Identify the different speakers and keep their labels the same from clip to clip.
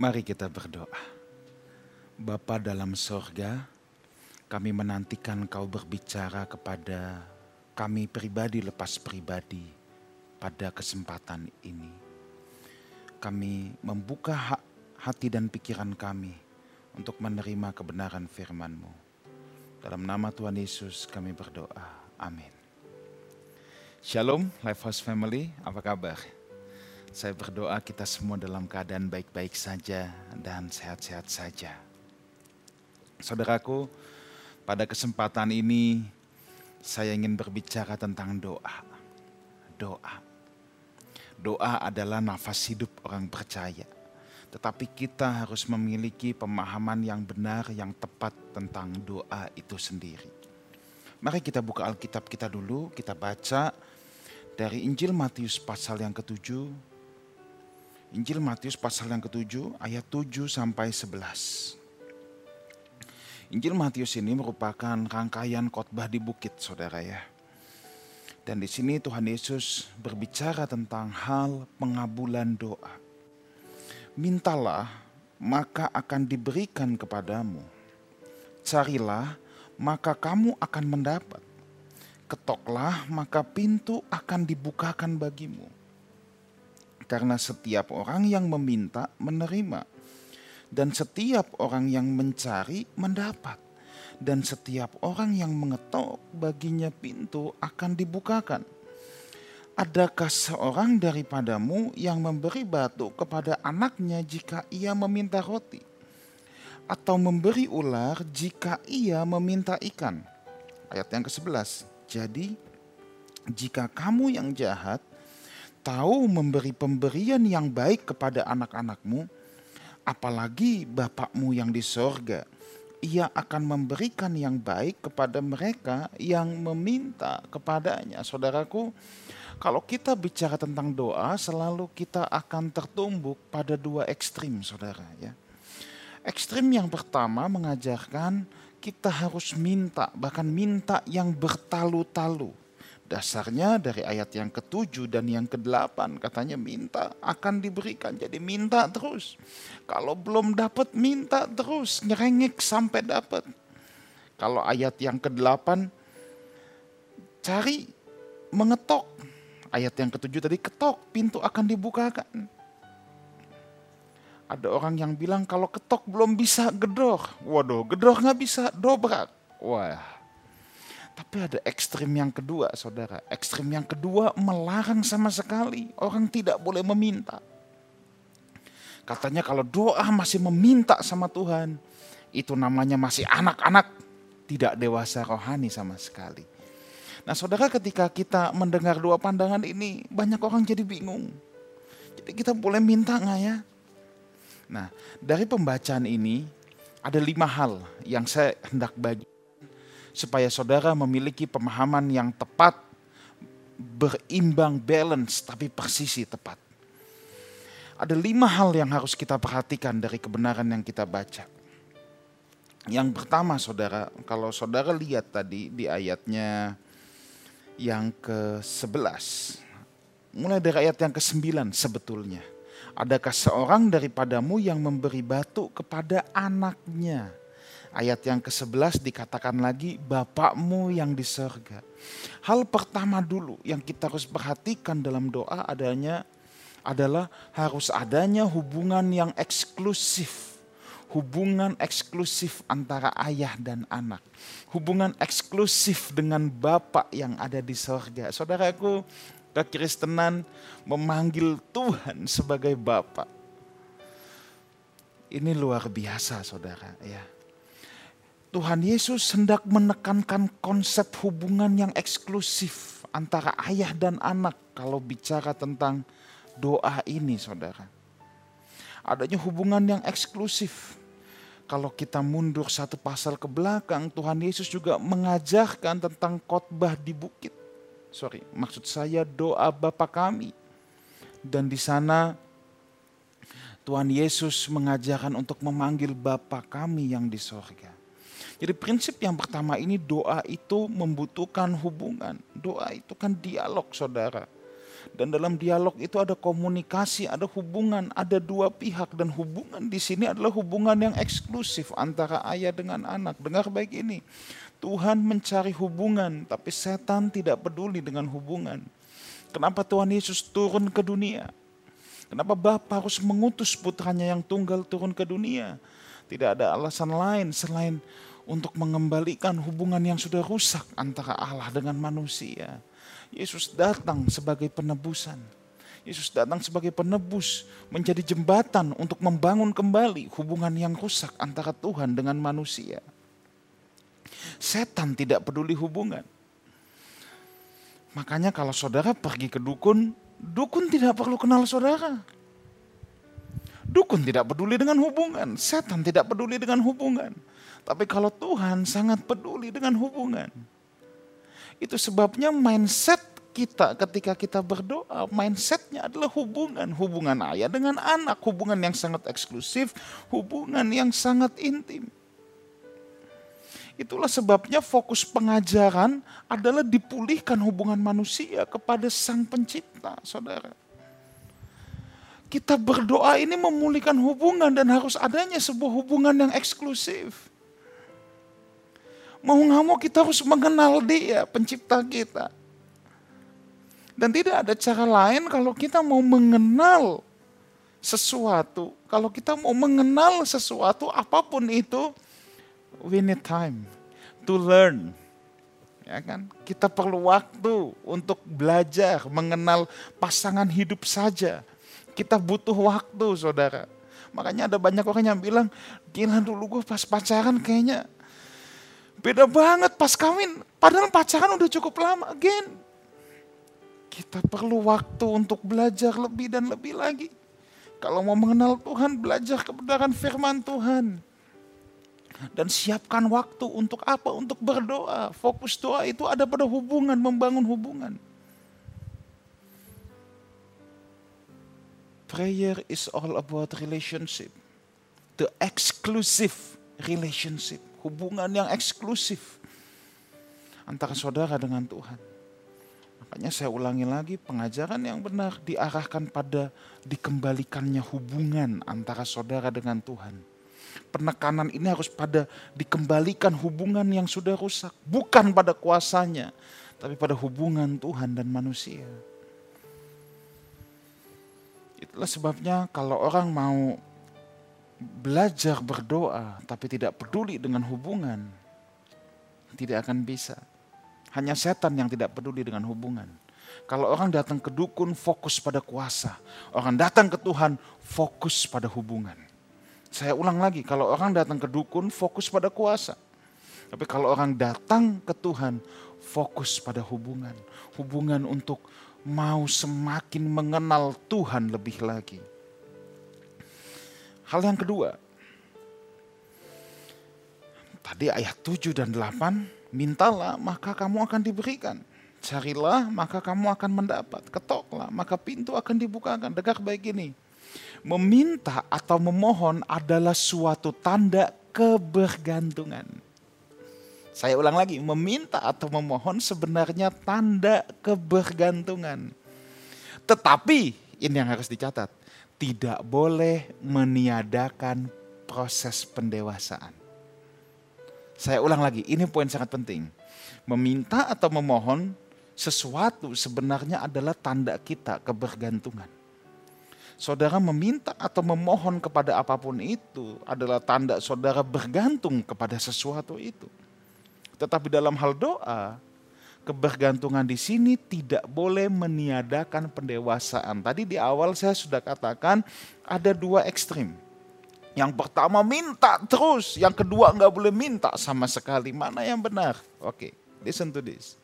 Speaker 1: Mari kita berdoa. Bapa dalam sorga, kami menantikan kau berbicara kepada kami pribadi lepas pribadi pada kesempatan ini. Kami membuka hati dan pikiran kami untuk menerima kebenaran firman-Mu. Dalam nama Tuhan Yesus kami berdoa. Amin. Shalom Lifehouse Family, apa kabar? Saya berdoa kita semua dalam keadaan baik-baik saja dan sehat-sehat saja. Saudaraku, pada kesempatan ini saya ingin berbicara tentang doa. Doa. Doa adalah nafas hidup orang percaya. Tetapi kita harus memiliki pemahaman yang benar, yang tepat tentang doa itu sendiri. Mari kita buka Alkitab kita dulu, kita baca dari Injil Matius pasal yang ketujuh, Injil Matius pasal yang ketujuh ayat 7 sampai 11. Injil Matius ini merupakan rangkaian khotbah di bukit saudara ya. Dan di sini Tuhan Yesus berbicara tentang hal pengabulan doa. Mintalah maka akan diberikan kepadamu. Carilah maka kamu akan mendapat. Ketoklah maka pintu akan dibukakan bagimu karena setiap orang yang meminta menerima, dan setiap orang yang mencari mendapat, dan setiap orang yang mengetok baginya pintu akan dibukakan. Adakah seorang daripadamu yang memberi batu kepada anaknya jika ia meminta roti? Atau memberi ular jika ia meminta ikan? Ayat yang ke-11. Jadi, jika kamu yang jahat tahu memberi pemberian yang baik kepada anak-anakmu, apalagi Bapakmu yang di sorga, ia akan memberikan yang baik kepada mereka yang meminta kepadanya. Saudaraku, kalau kita bicara tentang doa, selalu kita akan tertumbuk pada dua ekstrim, saudara. Ya. Ekstrim yang pertama mengajarkan kita harus minta, bahkan minta yang bertalu-talu. Dasarnya dari ayat yang ketujuh dan yang kedelapan katanya minta akan diberikan. Jadi minta terus. Kalau belum dapat minta terus nyerengek sampai dapat. Kalau ayat yang kedelapan cari mengetok. Ayat yang ketujuh tadi ketok pintu akan dibukakan. Ada orang yang bilang kalau ketok belum bisa gedor. Waduh gedor nggak bisa dobrak. Wah tapi ada ekstrim yang kedua, saudara. Ekstrim yang kedua melarang sama sekali. Orang tidak boleh meminta. Katanya kalau doa masih meminta sama Tuhan, itu namanya masih anak-anak, tidak dewasa rohani sama sekali. Nah saudara ketika kita mendengar dua pandangan ini, banyak orang jadi bingung. Jadi kita boleh minta nggak ya? Nah dari pembacaan ini, ada lima hal yang saya hendak bagi supaya saudara memiliki pemahaman yang tepat, berimbang, balance, tapi persisi tepat. Ada lima hal yang harus kita perhatikan dari kebenaran yang kita baca. Yang pertama saudara, kalau saudara lihat tadi di ayatnya yang ke-11. Mulai dari ayat yang ke-9 sebetulnya. Adakah seorang daripadamu yang memberi batu kepada anaknya? Ayat yang ke-11 dikatakan lagi Bapakmu yang di surga. Hal pertama dulu yang kita harus perhatikan dalam doa adanya adalah harus adanya hubungan yang eksklusif. Hubungan eksklusif antara ayah dan anak. Hubungan eksklusif dengan Bapak yang ada di surga. Saudaraku, kekristenan memanggil Tuhan sebagai Bapak. Ini luar biasa saudara ya Tuhan Yesus hendak menekankan konsep hubungan yang eksklusif antara ayah dan anak kalau bicara tentang doa ini saudara. Adanya hubungan yang eksklusif. Kalau kita mundur satu pasal ke belakang, Tuhan Yesus juga mengajarkan tentang khotbah di bukit. Sorry, maksud saya doa Bapa kami. Dan di sana Tuhan Yesus mengajarkan untuk memanggil Bapa kami yang di sorga. Jadi prinsip yang pertama ini doa itu membutuhkan hubungan. Doa itu kan dialog saudara. Dan dalam dialog itu ada komunikasi, ada hubungan, ada dua pihak dan hubungan di sini adalah hubungan yang eksklusif antara ayah dengan anak. Dengar baik ini. Tuhan mencari hubungan, tapi setan tidak peduli dengan hubungan. Kenapa Tuhan Yesus turun ke dunia? Kenapa Bapa harus mengutus putranya yang tunggal turun ke dunia? Tidak ada alasan lain selain untuk mengembalikan hubungan yang sudah rusak antara Allah dengan manusia. Yesus datang sebagai penebusan. Yesus datang sebagai penebus, menjadi jembatan untuk membangun kembali hubungan yang rusak antara Tuhan dengan manusia. Setan tidak peduli hubungan. Makanya kalau saudara pergi ke dukun, dukun tidak perlu kenal saudara. Dukun tidak peduli dengan hubungan, setan tidak peduli dengan hubungan. Tapi kalau Tuhan sangat peduli dengan hubungan. Itu sebabnya mindset kita ketika kita berdoa, mindsetnya adalah hubungan. Hubungan ayah dengan anak, hubungan yang sangat eksklusif, hubungan yang sangat intim. Itulah sebabnya fokus pengajaran adalah dipulihkan hubungan manusia kepada sang pencipta, saudara. Kita berdoa ini memulihkan hubungan dan harus adanya sebuah hubungan yang eksklusif. Mau nggak mau kita harus mengenal dia, pencipta kita. Dan tidak ada cara lain kalau kita mau mengenal sesuatu. Kalau kita mau mengenal sesuatu apa pun itu, we need time to learn. Ya kan? Kita perlu waktu untuk belajar mengenal pasangan hidup saja. Kita butuh waktu, saudara. Makanya ada banyak orang yang bilang, gila dulu gue pas pacaran kayaknya Beda banget pas kawin, padahal pacaran udah cukup lama. Again, kita perlu waktu untuk belajar lebih dan lebih lagi. Kalau mau mengenal Tuhan, belajar kebenaran firman Tuhan. Dan siapkan waktu untuk apa? Untuk berdoa. Fokus doa itu ada pada hubungan, membangun hubungan. Prayer is all about relationship. The exclusive relationship hubungan yang eksklusif antara saudara dengan Tuhan. Makanya saya ulangi lagi, pengajaran yang benar diarahkan pada dikembalikannya hubungan antara saudara dengan Tuhan. Penekanan ini harus pada dikembalikan hubungan yang sudah rusak, bukan pada kuasanya, tapi pada hubungan Tuhan dan manusia. Itulah sebabnya kalau orang mau belajar berdoa tapi tidak peduli dengan hubungan, tidak akan bisa. Hanya setan yang tidak peduli dengan hubungan. Kalau orang datang ke dukun fokus pada kuasa, orang datang ke Tuhan fokus pada hubungan. Saya ulang lagi, kalau orang datang ke dukun fokus pada kuasa. Tapi kalau orang datang ke Tuhan fokus pada hubungan. Hubungan untuk mau semakin mengenal Tuhan lebih lagi. Hal yang kedua, tadi ayat 7 dan 8, mintalah maka kamu akan diberikan. Carilah maka kamu akan mendapat. Ketoklah maka pintu akan dibukakan. Dengar baik ini. Meminta atau memohon adalah suatu tanda kebergantungan. Saya ulang lagi, meminta atau memohon sebenarnya tanda kebergantungan. Tetapi ini yang harus dicatat tidak boleh meniadakan proses pendewasaan. Saya ulang lagi, ini poin sangat penting. Meminta atau memohon sesuatu sebenarnya adalah tanda kita kebergantungan. Saudara meminta atau memohon kepada apa pun itu adalah tanda saudara bergantung kepada sesuatu itu. Tetapi dalam hal doa, kebergantungan di sini tidak boleh meniadakan pendewasaan. Tadi di awal saya sudah katakan ada dua ekstrim. Yang pertama minta terus, yang kedua nggak boleh minta sama sekali. Mana yang benar? Oke, okay, listen to this.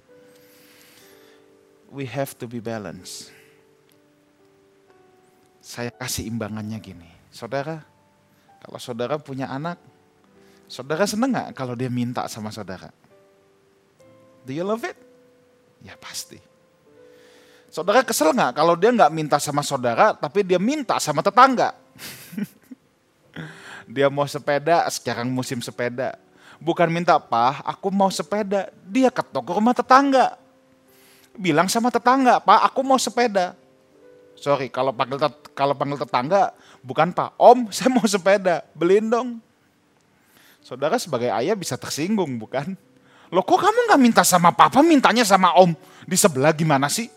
Speaker 1: We have to be balanced. Saya kasih imbangannya gini. Saudara, kalau saudara punya anak, saudara seneng nggak kalau dia minta sama saudara? Do you love it? Ya pasti. Saudara kesel nggak kalau dia nggak minta sama saudara, tapi dia minta sama tetangga? dia mau sepeda, sekarang musim sepeda. Bukan minta, apa, aku mau sepeda. Dia ketok ke rumah tetangga. bilang sama tetangga, Pak aku mau sepeda. Sorry, kalau panggil kalau panggil tetangga, bukan Pak, Om, saya mau sepeda, beliin dong. Saudara sebagai ayah bisa tersinggung, bukan? Loh kok kamu nggak minta sama papa, mintanya sama om? Di sebelah gimana sih?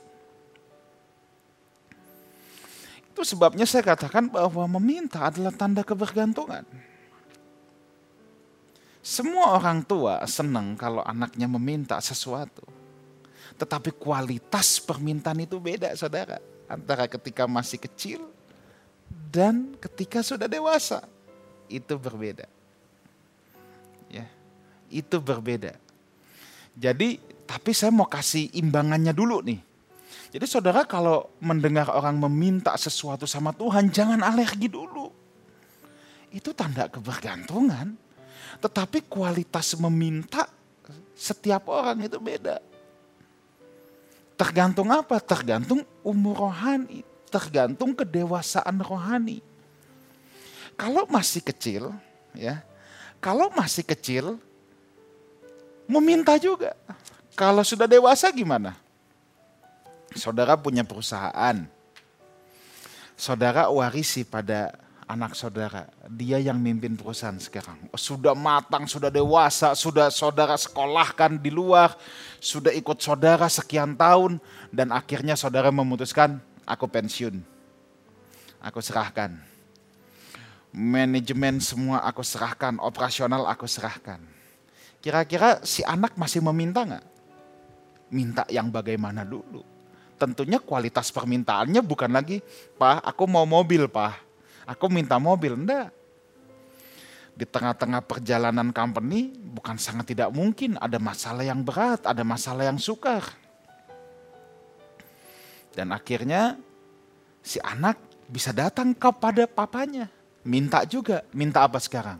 Speaker 1: Itu sebabnya saya katakan bahwa meminta adalah tanda kebergantungan. Semua orang tua senang kalau anaknya meminta sesuatu. Tetapi kualitas permintaan itu beda saudara. Antara ketika masih kecil dan ketika sudah dewasa. Itu berbeda. Ya, itu berbeda. Jadi, tapi saya mau kasih imbangannya dulu nih. Jadi saudara kalau mendengar orang meminta sesuatu sama Tuhan, jangan alergi dulu. Itu tanda kebergantungan. Tetapi kualitas meminta setiap orang itu beda. Tergantung apa? Tergantung umur rohani, tergantung kedewasaan rohani. Kalau masih kecil, ya, kalau masih kecil, meminta juga. Kalau sudah dewasa gimana? Saudara punya perusahaan, saudara warisi pada anak saudara, dia yang mimpin perusahaan sekarang. Sudah matang, sudah dewasa, sudah saudara sekolahkan di luar, sudah ikut saudara sekian tahun, dan akhirnya saudara memutuskan, aku pensiun. Aku serahkan. Manajemen semua aku serahkan, operasional aku serahkan. Kira-kira si anak masih meminta nggak? Minta yang bagaimana dulu? Tentunya kualitas permintaannya bukan lagi, Pak, aku mau mobil, Pak aku minta mobil. Enggak. Di tengah-tengah perjalanan company bukan sangat tidak mungkin ada masalah yang berat, ada masalah yang sukar. Dan akhirnya si anak bisa datang kepada papanya. Minta juga, minta apa sekarang?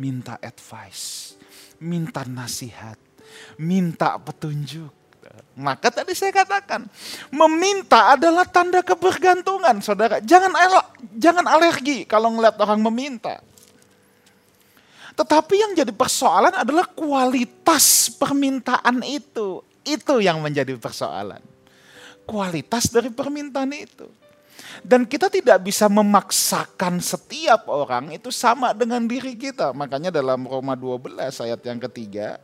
Speaker 1: Minta advice, minta nasihat, minta petunjuk. Maka tadi saya katakan, meminta adalah tanda kebergantungan, saudara. Jangan jangan alergi kalau ngeliat orang meminta. Tetapi yang jadi persoalan adalah kualitas permintaan itu. Itu yang menjadi persoalan. Kualitas dari permintaan itu. Dan kita tidak bisa memaksakan setiap orang itu sama dengan diri kita. Makanya dalam Roma 12 ayat yang ketiga,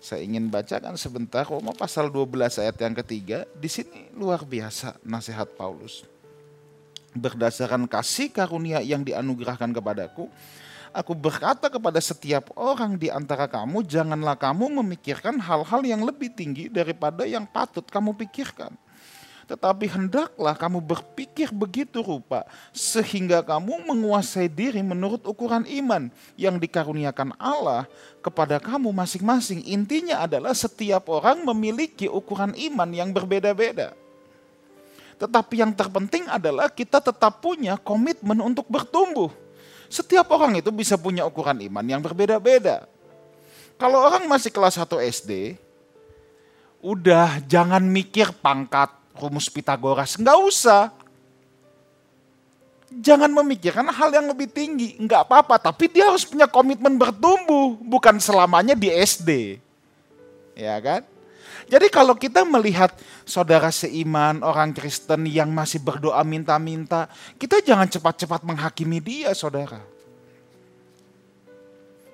Speaker 1: saya ingin bacakan sebentar Roma pasal 12 ayat yang ketiga. Di sini luar biasa nasihat Paulus. Berdasarkan kasih karunia yang dianugerahkan kepadaku, aku berkata kepada setiap orang di antara kamu, janganlah kamu memikirkan hal-hal yang lebih tinggi daripada yang patut kamu pikirkan tetapi hendaklah kamu berpikir begitu rupa, sehingga kamu menguasai diri menurut ukuran iman yang dikaruniakan Allah kepada kamu masing-masing. Intinya adalah setiap orang memiliki ukuran iman yang berbeda-beda. Tetapi yang terpenting adalah kita tetap punya komitmen untuk bertumbuh. Setiap orang itu bisa punya ukuran iman yang berbeda-beda. Kalau orang masih kelas 1 SD, udah jangan mikir pangkat, rumus Pitagoras. Nggak usah. Jangan memikirkan hal yang lebih tinggi. Nggak apa-apa, tapi dia harus punya komitmen bertumbuh. Bukan selamanya di SD. Ya kan? Jadi kalau kita melihat saudara seiman, orang Kristen yang masih berdoa minta-minta, kita jangan cepat-cepat menghakimi dia saudara.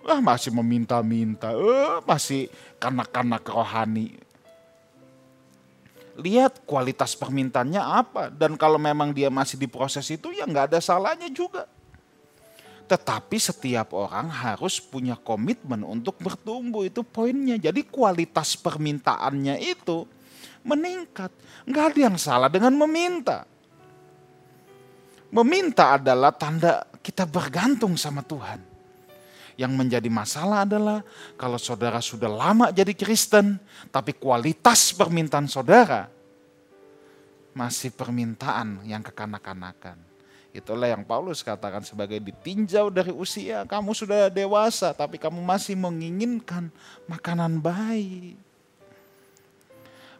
Speaker 1: Wah masih meminta-minta, eh, masih kanak-kanak rohani lihat kualitas permintaannya apa. Dan kalau memang dia masih di proses itu ya nggak ada salahnya juga. Tetapi setiap orang harus punya komitmen untuk bertumbuh itu poinnya. Jadi kualitas permintaannya itu meningkat. Nggak ada yang salah dengan meminta. Meminta adalah tanda kita bergantung sama Tuhan. Yang menjadi masalah adalah kalau saudara sudah lama jadi Kristen, tapi kualitas permintaan saudara masih permintaan yang kekanak-kanakan. Itulah yang Paulus katakan sebagai ditinjau dari usia. Kamu sudah dewasa tapi kamu masih menginginkan makanan baik.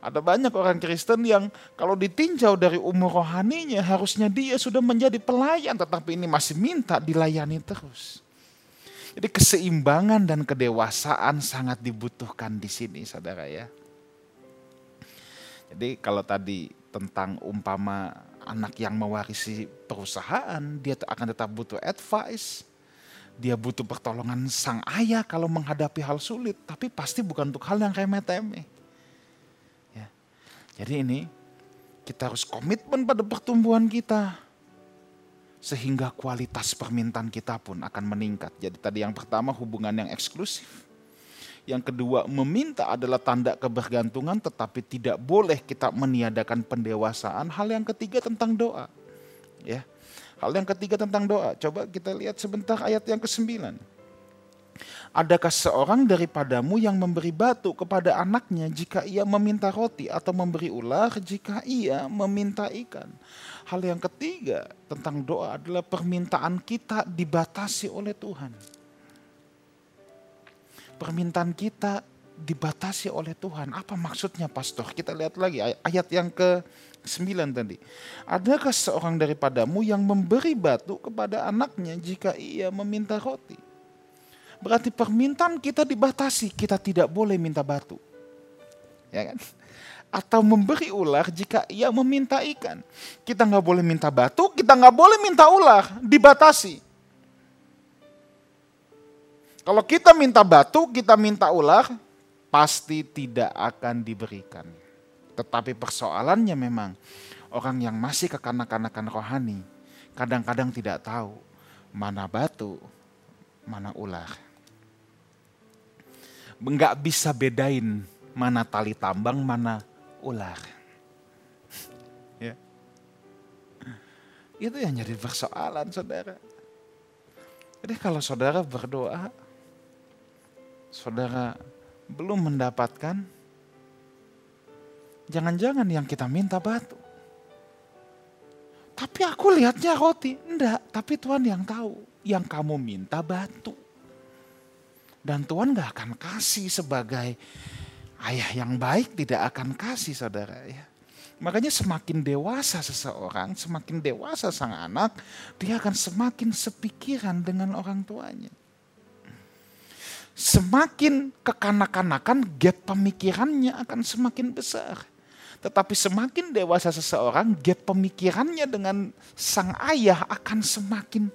Speaker 1: Ada banyak orang Kristen yang kalau ditinjau dari umur rohaninya harusnya dia sudah menjadi pelayan tetapi ini masih minta dilayani terus. Jadi keseimbangan dan kedewasaan sangat dibutuhkan di sini saudara ya. Jadi kalau tadi tentang umpama anak yang mewarisi perusahaan, dia akan tetap butuh advice. Dia butuh pertolongan sang ayah kalau menghadapi hal sulit, tapi pasti bukan untuk hal yang remeh-temeh. Ya. Jadi ini kita harus komitmen pada pertumbuhan kita. Sehingga kualitas permintaan kita pun akan meningkat. Jadi tadi yang pertama hubungan yang eksklusif. Yang kedua, meminta adalah tanda kebergantungan tetapi tidak boleh kita meniadakan pendewasaan. Hal yang ketiga tentang doa. Ya. Hal yang ketiga tentang doa. Coba kita lihat sebentar ayat yang ke-9. Adakah seorang daripadamu yang memberi batu kepada anaknya jika ia meminta roti atau memberi ular jika ia meminta ikan? Hal yang ketiga tentang doa adalah permintaan kita dibatasi oleh Tuhan permintaan kita dibatasi oleh Tuhan. Apa maksudnya pastor? Kita lihat lagi ayat yang ke-9 tadi. Adakah seorang daripadamu yang memberi batu kepada anaknya jika ia meminta roti? Berarti permintaan kita dibatasi, kita tidak boleh minta batu. Ya kan? Atau memberi ular jika ia meminta ikan. Kita nggak boleh minta batu, kita nggak boleh minta ular, dibatasi. Kalau kita minta batu, kita minta ular, pasti tidak akan diberikan. Tetapi persoalannya memang orang yang masih kekanak-kanakan rohani kadang-kadang tidak tahu mana batu, mana ular. Enggak bisa bedain mana tali tambang, mana ular. ya. Itu yang jadi persoalan saudara. Jadi kalau saudara berdoa, saudara belum mendapatkan, jangan-jangan yang kita minta batu. Tapi aku lihatnya roti. Enggak, tapi Tuhan yang tahu. Yang kamu minta batu. Dan Tuhan gak akan kasih sebagai ayah yang baik tidak akan kasih saudara ya. Makanya semakin dewasa seseorang, semakin dewasa sang anak, dia akan semakin sepikiran dengan orang tuanya semakin kekanak-kanakan gap pemikirannya akan semakin besar. Tetapi semakin dewasa seseorang, gap pemikirannya dengan sang ayah akan semakin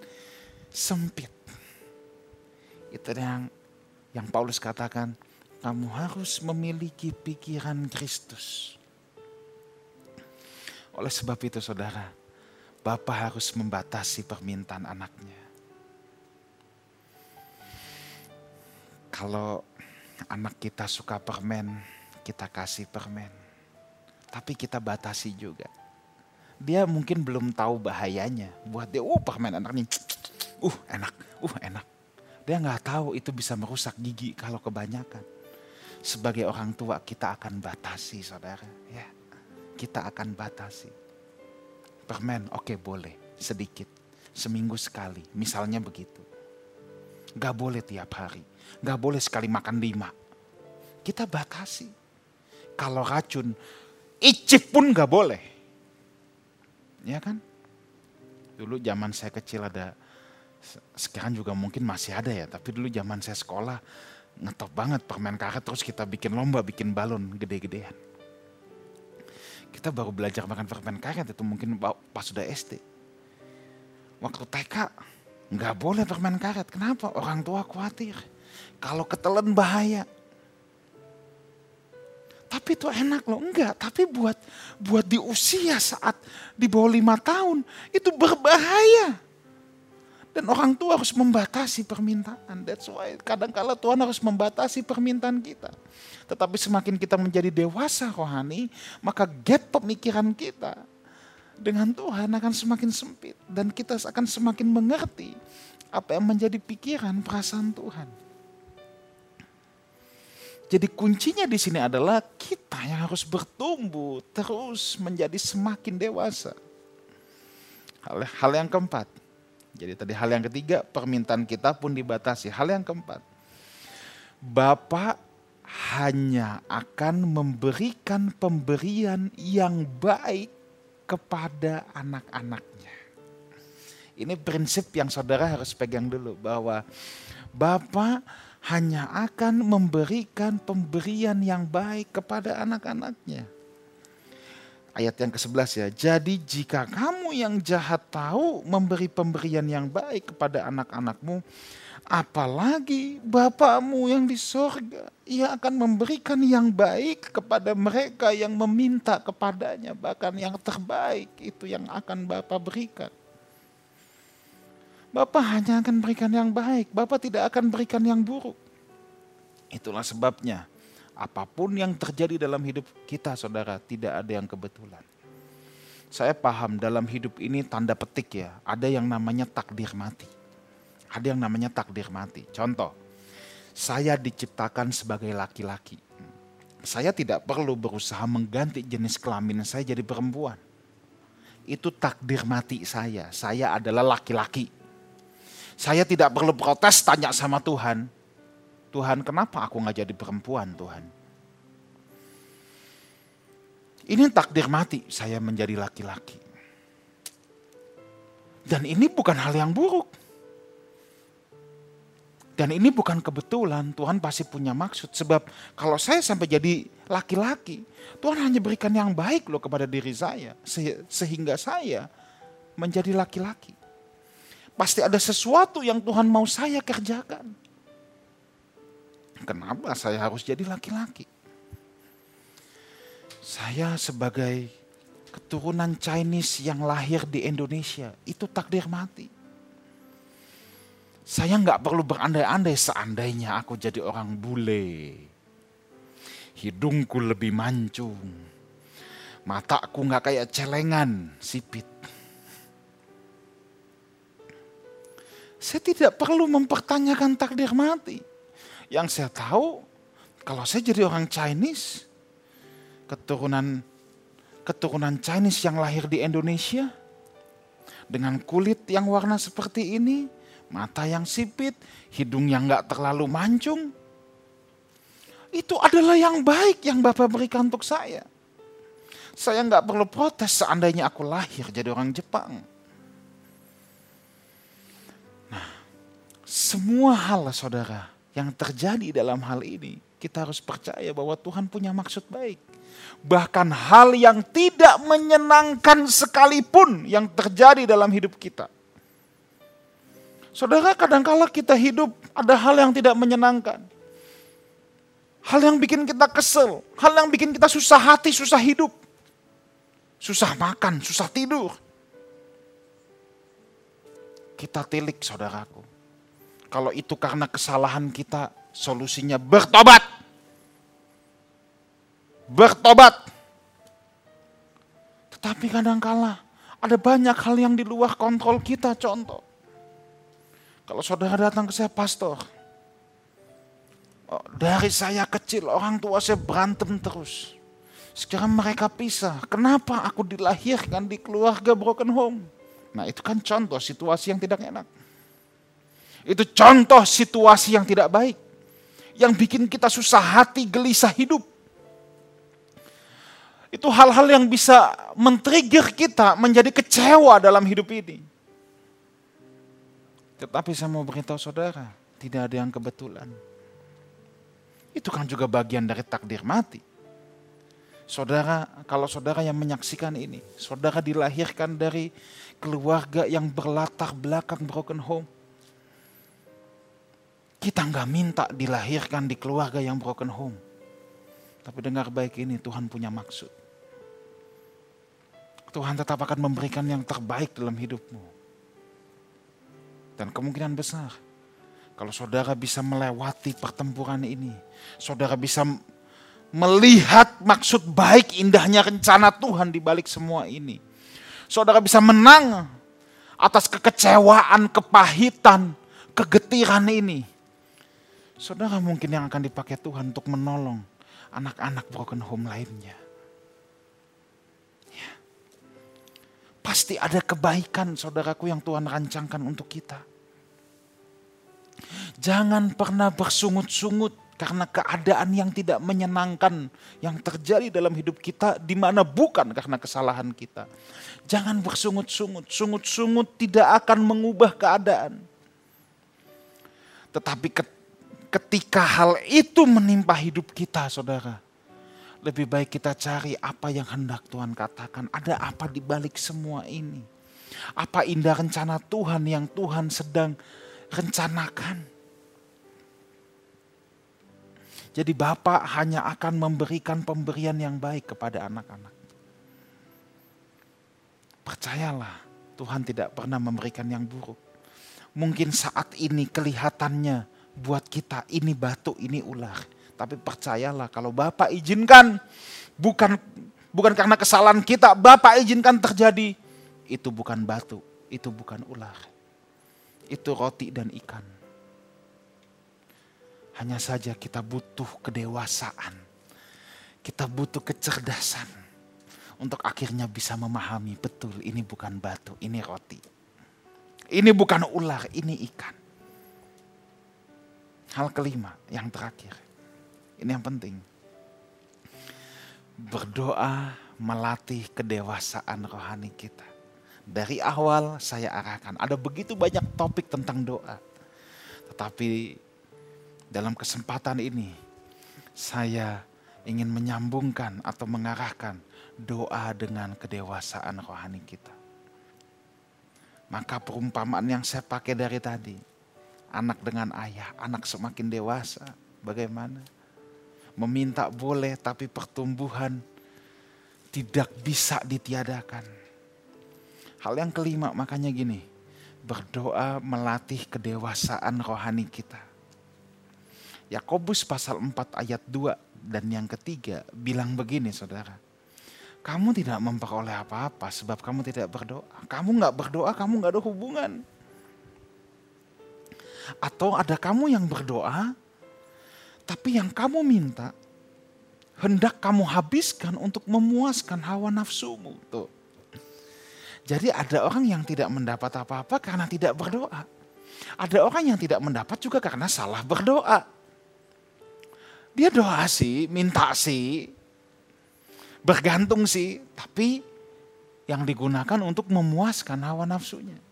Speaker 1: sempit. Itu yang yang Paulus katakan, kamu harus memiliki pikiran Kristus. Oleh sebab itu saudara, Bapak harus membatasi permintaan anaknya. Kalau anak kita suka permen, kita kasih permen. Tapi kita batasi juga. Dia mungkin belum tahu bahayanya. Buat dia, oh permen anak ini, uh enak, uh enak. Dia nggak tahu itu bisa merusak gigi kalau kebanyakan. Sebagai orang tua kita akan batasi saudara. ya Kita akan batasi. Permen oke okay, boleh sedikit. Seminggu sekali misalnya begitu. Gak boleh tiap hari Gak boleh sekali makan lima. Kita batasi. Kalau racun, icip pun gak boleh. Ya kan? Dulu zaman saya kecil ada, sekarang juga mungkin masih ada ya, tapi dulu zaman saya sekolah ngetop banget permen karet terus kita bikin lomba, bikin balon gede-gedean. Kita baru belajar makan permen karet itu mungkin pas sudah SD. Waktu TK nggak boleh permen karet. Kenapa? Orang tua khawatir. Kalau ketelan bahaya. Tapi itu enak loh, enggak. Tapi buat buat di usia saat di bawah lima tahun itu berbahaya. Dan orang tua harus membatasi permintaan. That's why kadang kala Tuhan harus membatasi permintaan kita. Tetapi semakin kita menjadi dewasa rohani, maka gap pemikiran kita dengan Tuhan akan semakin sempit. Dan kita akan semakin mengerti apa yang menjadi pikiran perasaan Tuhan. Jadi kuncinya di sini adalah kita yang harus bertumbuh terus menjadi semakin dewasa. Hal, hal yang keempat. Jadi tadi hal yang ketiga permintaan kita pun dibatasi. Hal yang keempat. Bapak hanya akan memberikan pemberian yang baik kepada anak-anaknya. Ini prinsip yang saudara harus pegang dulu bahwa Bapak hanya akan memberikan pemberian yang baik kepada anak-anaknya. Ayat yang ke-11 ya. Jadi jika kamu yang jahat tahu memberi pemberian yang baik kepada anak-anakmu, apalagi Bapamu yang di sorga, ia akan memberikan yang baik kepada mereka yang meminta kepadanya, bahkan yang terbaik itu yang akan Bapa berikan. Bapak hanya akan berikan yang baik, Bapak tidak akan berikan yang buruk. Itulah sebabnya apa pun yang terjadi dalam hidup kita saudara, tidak ada yang kebetulan. Saya paham dalam hidup ini tanda petik ya, ada yang namanya takdir mati. Ada yang namanya takdir mati. Contoh, saya diciptakan sebagai laki-laki. Saya tidak perlu berusaha mengganti jenis kelamin saya jadi perempuan. Itu takdir mati saya. Saya adalah laki-laki saya tidak perlu protes tanya sama Tuhan. Tuhan kenapa aku nggak jadi perempuan Tuhan? Ini takdir mati saya menjadi laki-laki. Dan ini bukan hal yang buruk. Dan ini bukan kebetulan, Tuhan pasti punya maksud. Sebab kalau saya sampai jadi laki-laki, Tuhan hanya berikan yang baik loh kepada diri saya. Sehingga saya menjadi laki-laki. Pasti ada sesuatu yang Tuhan mau saya kerjakan. Kenapa saya harus jadi laki-laki? Saya sebagai keturunan Chinese yang lahir di Indonesia, itu takdir mati. Saya nggak perlu berandai-andai seandainya aku jadi orang bule. Hidungku lebih mancung. Mataku nggak kayak celengan, sipit. Saya tidak perlu mempertanyakan takdir mati. Yang saya tahu, kalau saya jadi orang Chinese, keturunan keturunan Chinese yang lahir di Indonesia, dengan kulit yang warna seperti ini, mata yang sipit, hidung yang nggak terlalu mancung, itu adalah yang baik yang Bapak berikan untuk saya. Saya nggak perlu protes seandainya aku lahir jadi orang Jepang. Semua hal saudara yang terjadi dalam hal ini, kita harus percaya bahwa Tuhan punya maksud baik. Bahkan hal yang tidak menyenangkan sekalipun yang terjadi dalam hidup kita. Saudara kadangkala kita hidup ada hal yang tidak menyenangkan. Hal yang bikin kita kesel, hal yang bikin kita susah hati, susah hidup. Susah makan, susah tidur. Kita tilik saudaraku kalau itu karena kesalahan kita, solusinya bertobat. Bertobat. Tetapi kadangkala ada banyak hal yang di luar kontrol kita. Contoh, kalau saudara datang ke saya, pastor, oh, dari saya kecil orang tua saya berantem terus. Sekarang mereka pisah. Kenapa aku dilahirkan di keluarga broken home? Nah itu kan contoh situasi yang tidak enak. Itu contoh situasi yang tidak baik. Yang bikin kita susah hati, gelisah hidup. Itu hal-hal yang bisa men-trigger kita menjadi kecewa dalam hidup ini. Tetapi saya mau beritahu saudara, tidak ada yang kebetulan. Itu kan juga bagian dari takdir mati. Saudara, kalau saudara yang menyaksikan ini, saudara dilahirkan dari keluarga yang berlatar belakang broken home kita nggak minta dilahirkan di keluarga yang broken home. Tapi dengar baik ini, Tuhan punya maksud. Tuhan tetap akan memberikan yang terbaik dalam hidupmu. Dan kemungkinan besar, kalau saudara bisa melewati pertempuran ini, saudara bisa melihat maksud baik indahnya rencana Tuhan di balik semua ini. Saudara bisa menang atas kekecewaan, kepahitan, kegetiran ini saudara mungkin yang akan dipakai Tuhan untuk menolong anak-anak broken home lainnya. Ya. Pasti ada kebaikan saudaraku yang Tuhan rancangkan untuk kita. Jangan pernah bersungut-sungut karena keadaan yang tidak menyenangkan yang terjadi dalam hidup kita di mana bukan karena kesalahan kita. Jangan bersungut-sungut, sungut-sungut tidak akan mengubah keadaan. Tetapi ketika hal itu menimpa hidup kita, saudara, Lebih baik kita cari apa yang hendak Tuhan katakan. Ada apa di balik semua ini? Apa indah rencana Tuhan yang Tuhan sedang rencanakan? Jadi Bapak hanya akan memberikan pemberian yang baik kepada anak-anak. Percayalah, Tuhan tidak pernah memberikan yang buruk. Mungkin saat ini kelihatannya buat kita ini batu, ini ular tapi percayalah kalau Bapak izinkan bukan bukan karena kesalahan kita, Bapak izinkan terjadi. Itu bukan batu, itu bukan ular. Itu roti dan ikan. Hanya saja kita butuh kedewasaan. Kita butuh kecerdasan untuk akhirnya bisa memahami betul ini bukan batu, ini roti. Ini bukan ular, ini ikan. Hal kelima, yang terakhir. Ini yang penting. Berdoa melatih kedewasaan rohani kita. Dari awal saya arahkan, ada begitu banyak topik tentang doa. Tetapi dalam kesempatan ini, saya ingin menyambungkan atau mengarahkan doa dengan kedewasaan rohani kita. Maka perumpamaan yang saya pakai dari tadi, anak dengan ayah, anak semakin dewasa, bagaimana? Meminta boleh, tapi pertumbuhan tidak bisa ditiadakan. Hal yang kelima makanya gini, berdoa melatih kedewasaan rohani kita. Yakobus pasal 4 ayat 2 dan yang ketiga bilang begini saudara. Kamu tidak memperoleh apa-apa sebab kamu tidak berdoa. Kamu nggak berdoa, kamu nggak ada hubungan. Atau ada kamu yang berdoa, tapi yang kamu minta, hendak kamu habiskan untuk memuaskan hawa nafsumu. Tuh. Jadi ada orang yang tidak mendapat apa-apa karena tidak berdoa. Ada orang yang tidak mendapat juga karena salah berdoa. Dia doa sih, minta sih, bergantung sih, tapi yang digunakan untuk memuaskan hawa nafsunya.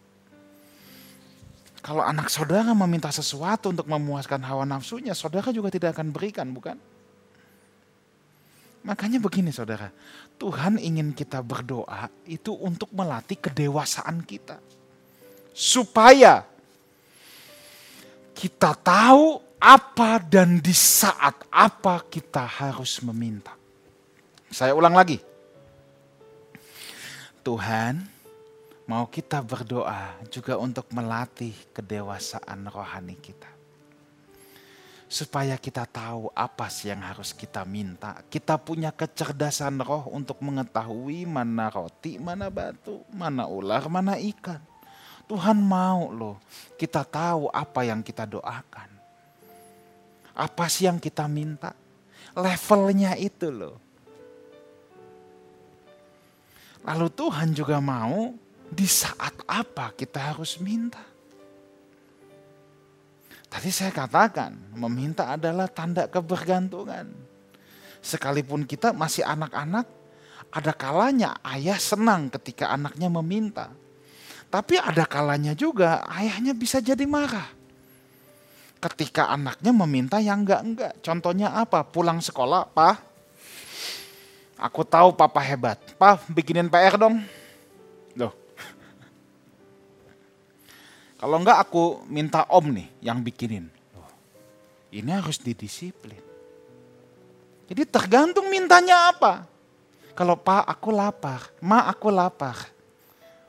Speaker 1: Kalau anak saudara meminta sesuatu untuk memuaskan hawa nafsunya, saudara juga tidak akan berikan, bukan? Makanya begini saudara, Tuhan ingin kita berdoa itu untuk melatih kedewasaan kita. Supaya kita tahu apa dan di saat apa kita harus meminta. Saya ulang lagi. Tuhan mau kita berdoa juga untuk melatih kedewasaan rohani kita. Supaya kita tahu apa sih yang harus kita minta. Kita punya kecerdasan roh untuk mengetahui mana roti, mana batu, mana ular, mana ikan. Tuhan mau loh kita tahu apa yang kita doakan. Apa sih yang kita minta. Levelnya itu loh. Lalu Tuhan juga mau di saat apa kita harus minta. Tadi saya katakan, meminta adalah tanda kebergantungan. Sekalipun kita masih anak-anak, ada kalanya ayah senang ketika anaknya meminta. Tapi ada kalanya juga ayahnya bisa jadi marah. Ketika anaknya meminta yang enggak-enggak. Contohnya apa? Pulang sekolah, Pak. Aku tahu papa hebat. Pak, bikinin PR dong. Loh, kalau enggak aku minta om nih yang bikinin. Ini harus didisiplin. Jadi tergantung mintanya apa. Kalau pak aku lapar, ma aku lapar.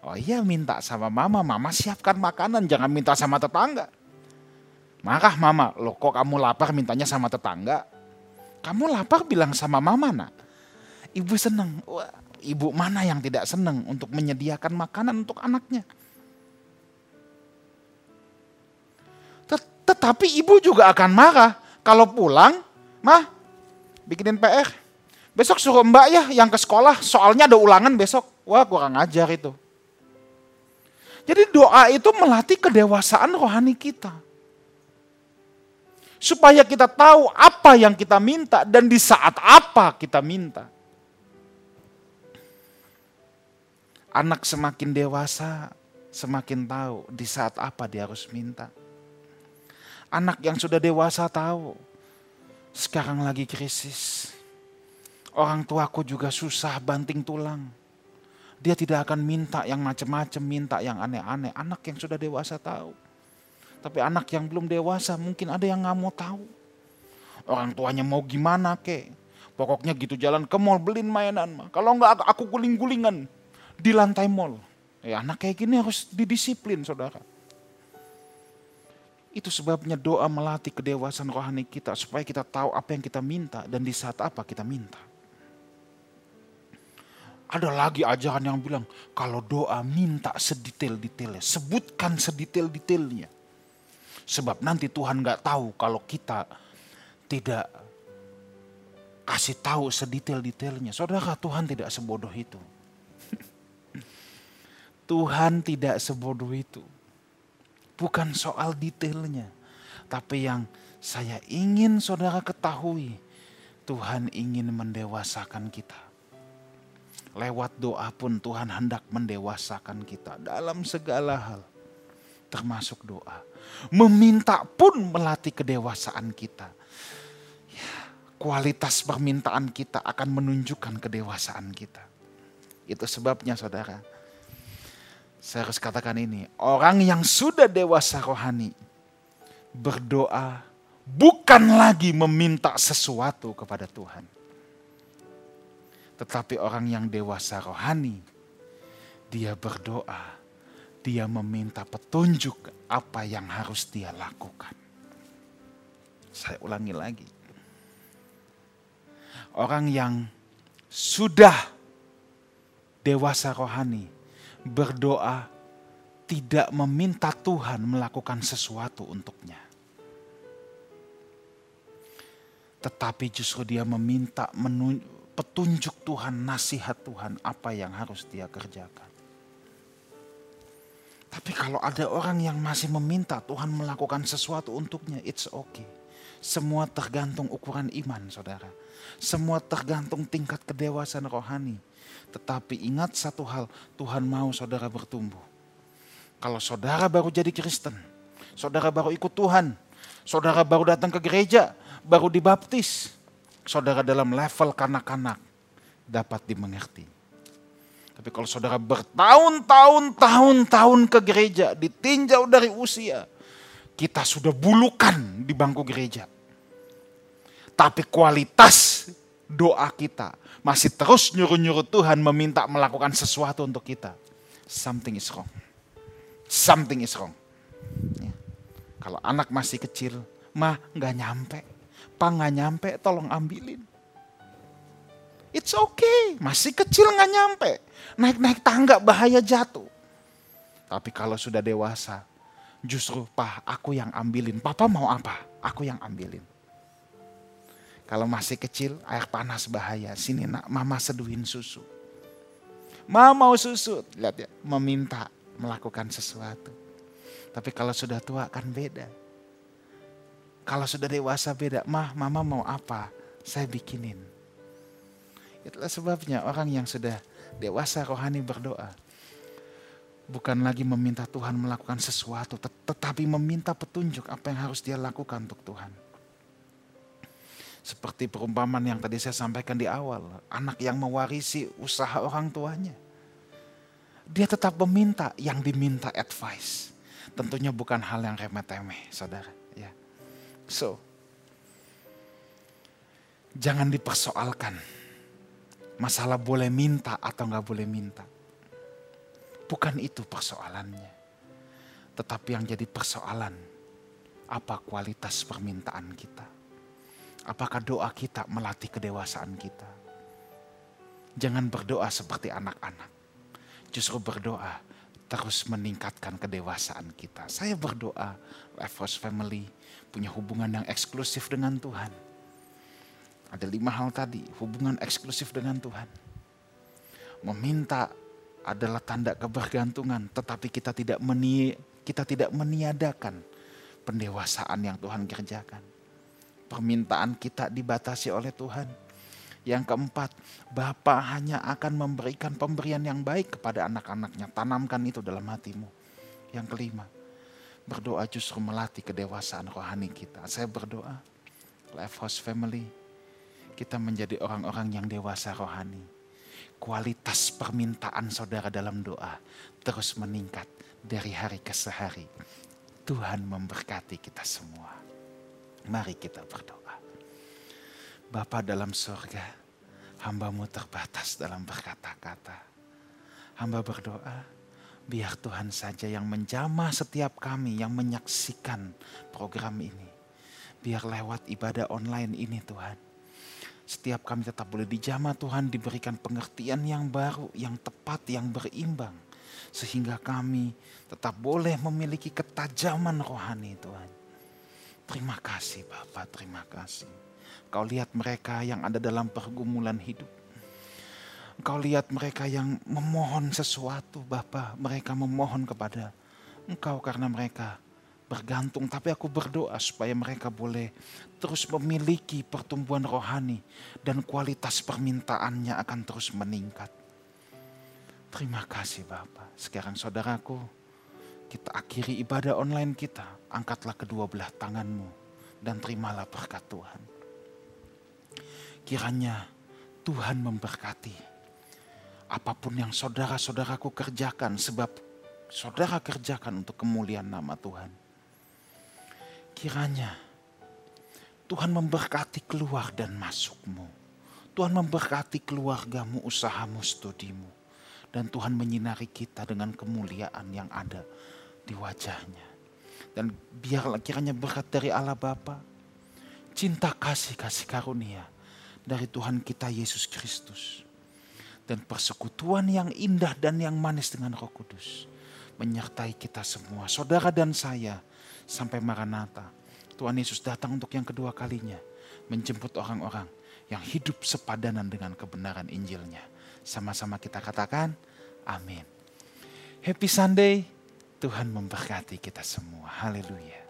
Speaker 1: Oh iya minta sama mama, mama siapkan makanan, jangan minta sama tetangga. Marah mama, loh kok kamu lapar mintanya sama tetangga? Kamu lapar bilang sama mama nak. Ibu seneng, ibu mana yang tidak seneng untuk menyediakan makanan untuk anaknya? Tetapi ibu juga akan marah kalau pulang, mah bikinin PR. Besok suruh mbak ya yang ke sekolah, soalnya ada ulangan besok. Wah kurang ajar itu. Jadi doa itu melatih kedewasaan rohani kita. Supaya kita tahu apa yang kita minta dan di saat apa kita minta. Anak semakin dewasa, semakin tahu di saat apa dia harus minta Anak yang sudah dewasa tahu sekarang lagi krisis. Orang tuaku juga susah banting tulang. Dia tidak akan minta yang macam-macam, minta yang aneh-aneh. Anak yang sudah dewasa tahu. Tapi anak yang belum dewasa mungkin ada yang nggak mau tahu. Orang tuanya mau gimana kek. Pokoknya gitu jalan ke mall beliin mainan mah. Kalau nggak aku guling-gulingan di lantai mall. Ya anak kayak gini harus didisiplin saudara. Itu sebabnya doa melatih kedewasaan rohani kita supaya kita tahu apa yang kita minta dan di saat apa kita minta. Ada lagi ajaran yang bilang kalau doa minta sedetail-detailnya, sebutkan sedetail-detailnya. Sebab nanti Tuhan nggak tahu kalau kita tidak kasih tahu sedetail-detailnya. Saudara, Tuhan tidak sebodoh itu. Tuhan tidak sebodoh itu. Bukan soal detailnya. Tapi yang saya ingin saudara ketahui, Tuhan ingin mendewasakan kita. Lewat doa pun Tuhan hendak mendewasakan kita dalam segala hal. Termasuk doa. Meminta pun melatih kedewasaan kita. Ya, kualitas permintaan kita akan menunjukkan kedewasaan kita. Itu sebabnya saudara. Saya harus katakan ini. Orang yang sudah dewasa rohani. Berdoa bukan lagi meminta sesuatu kepada Tuhan. Tetapi orang yang dewasa rohani. Dia berdoa. Dia meminta petunjuk apa yang harus dia lakukan. Saya ulangi lagi. Orang yang sudah dewasa rohani berdoa tidak meminta Tuhan melakukan sesuatu untuknya. Tetapi justru dia meminta petunjuk Tuhan, nasihat Tuhan apa yang harus dia kerjakan. Tapi kalau ada orang yang masih meminta Tuhan melakukan sesuatu untuknya, it's okay. Semua tergantung ukuran iman, saudara. Semua tergantung tingkat kedewasaan rohani. Tetapi ingat satu hal, Tuhan mau saudara bertumbuh. Kalau saudara baru jadi Kristen, saudara baru ikut Tuhan, saudara baru datang ke gereja, baru dibaptis, saudara dalam level kanak-kanak dapat dimengerti tapi kalau saudara bertahun-tahun, tahun-tahun ke gereja, ditinjau dari usia, kita sudah bulukan di bangku gereja. Tapi kualitas doa kita masih terus nyuruh-nyuruh Tuhan meminta melakukan sesuatu untuk kita. Something is wrong. Something is wrong. Ya. Kalau anak masih kecil, mah nggak nyampe, pa nggak nyampe, tolong ambilin. It's okay, masih kecil nggak nyampe. Naik-naik tangga bahaya jatuh. Tapi kalau sudah dewasa, justru pak aku yang ambilin. Papa mau apa? Aku yang ambilin. Kalau masih kecil, air panas bahaya. Sini nak, mama seduhin susu. Mama mau susu, lihat ya, meminta melakukan sesuatu. Tapi kalau sudah tua kan beda. Kalau sudah dewasa beda, mah mama mau apa? Saya bikinin Itulah sebabnya orang yang sudah dewasa rohani berdoa. Bukan lagi meminta Tuhan melakukan sesuatu, tetapi meminta petunjuk apa yang harus dia lakukan untuk Tuhan. Seperti perumpamaan yang tadi saya sampaikan di awal, anak yang mewarisi usaha orang tuanya. Dia tetap meminta yang diminta advice. Tentunya bukan hal yang remeh-temeh, saudara. Ya. So, jangan dipersoalkan masalah boleh minta atau nggak boleh minta. Bukan itu persoalannya. Tetapi yang jadi persoalan, apa kualitas permintaan kita? Apakah doa kita melatih kedewasaan kita? Jangan berdoa seperti anak-anak. Justru berdoa terus meningkatkan kedewasaan kita. Saya berdoa, Life Force Family punya hubungan yang eksklusif dengan Tuhan ada lima hal tadi, hubungan eksklusif dengan Tuhan. Meminta adalah tanda kebergantungan, tetapi kita tidak meni kita tidak meniadakan pendewasaan yang Tuhan kerjakan. Permintaan kita dibatasi oleh Tuhan. Yang keempat, Bapa hanya akan memberikan pemberian yang baik kepada anak-anaknya. Tanamkan itu dalam hatimu. Yang kelima, berdoa justru melatih kedewasaan rohani kita. Saya berdoa, Life House Family, kita menjadi orang-orang yang dewasa rohani. Kualitas permintaan saudara dalam doa terus meningkat dari hari ke sehari. Tuhan memberkati kita semua. Mari kita berdoa. Bapa dalam surga, hambamu terbatas dalam berkata-kata. Hamba berdoa, biar Tuhan saja yang menjamah setiap kami yang menyaksikan program ini. Biar lewat ibadah online ini Tuhan setiap kami tetap boleh dijamah Tuhan diberikan pengertian yang baru, yang tepat, yang berimbang. Sehingga kami tetap boleh memiliki ketajaman rohani Tuhan. Terima kasih Bapak, terima kasih. Kau lihat mereka yang ada dalam pergumulan hidup. Kau lihat mereka yang memohon sesuatu Bapak. Mereka memohon kepada Engkau karena mereka bergantung, tapi aku berdoa supaya mereka boleh terus memiliki pertumbuhan rohani dan kualitas permintaannya akan terus meningkat. Terima kasih Bapak. Sekarang saudaraku, kita akhiri ibadah online kita. Angkatlah kedua belah tanganmu dan terimalah berkat Tuhan. Kiranya Tuhan memberkati apa pun yang saudara-saudaraku kerjakan sebab saudara kerjakan untuk kemuliaan nama Tuhan Kiranya Tuhan memberkati keluar dan masukmu. Tuhan memberkati keluargamu, usahamu, studimu. Dan Tuhan menyinari kita dengan kemuliaan yang ada di wajahnya. Dan biarlah kiranya berkat dari Allah Bapa, cinta kasih, kasih karunia dari Tuhan kita Yesus Kristus. Dan persekutuan yang indah dan yang manis dengan roh kudus. Menyertai kita semua, saudara dan saya, sampai Maranatha. Tuhan Yesus datang untuk yang kedua kalinya. Menjemput orang-orang yang hidup sepadanan dengan kebenaran Injilnya. Sama-sama kita katakan, amin. Happy Sunday, Tuhan memberkati kita semua. Haleluya.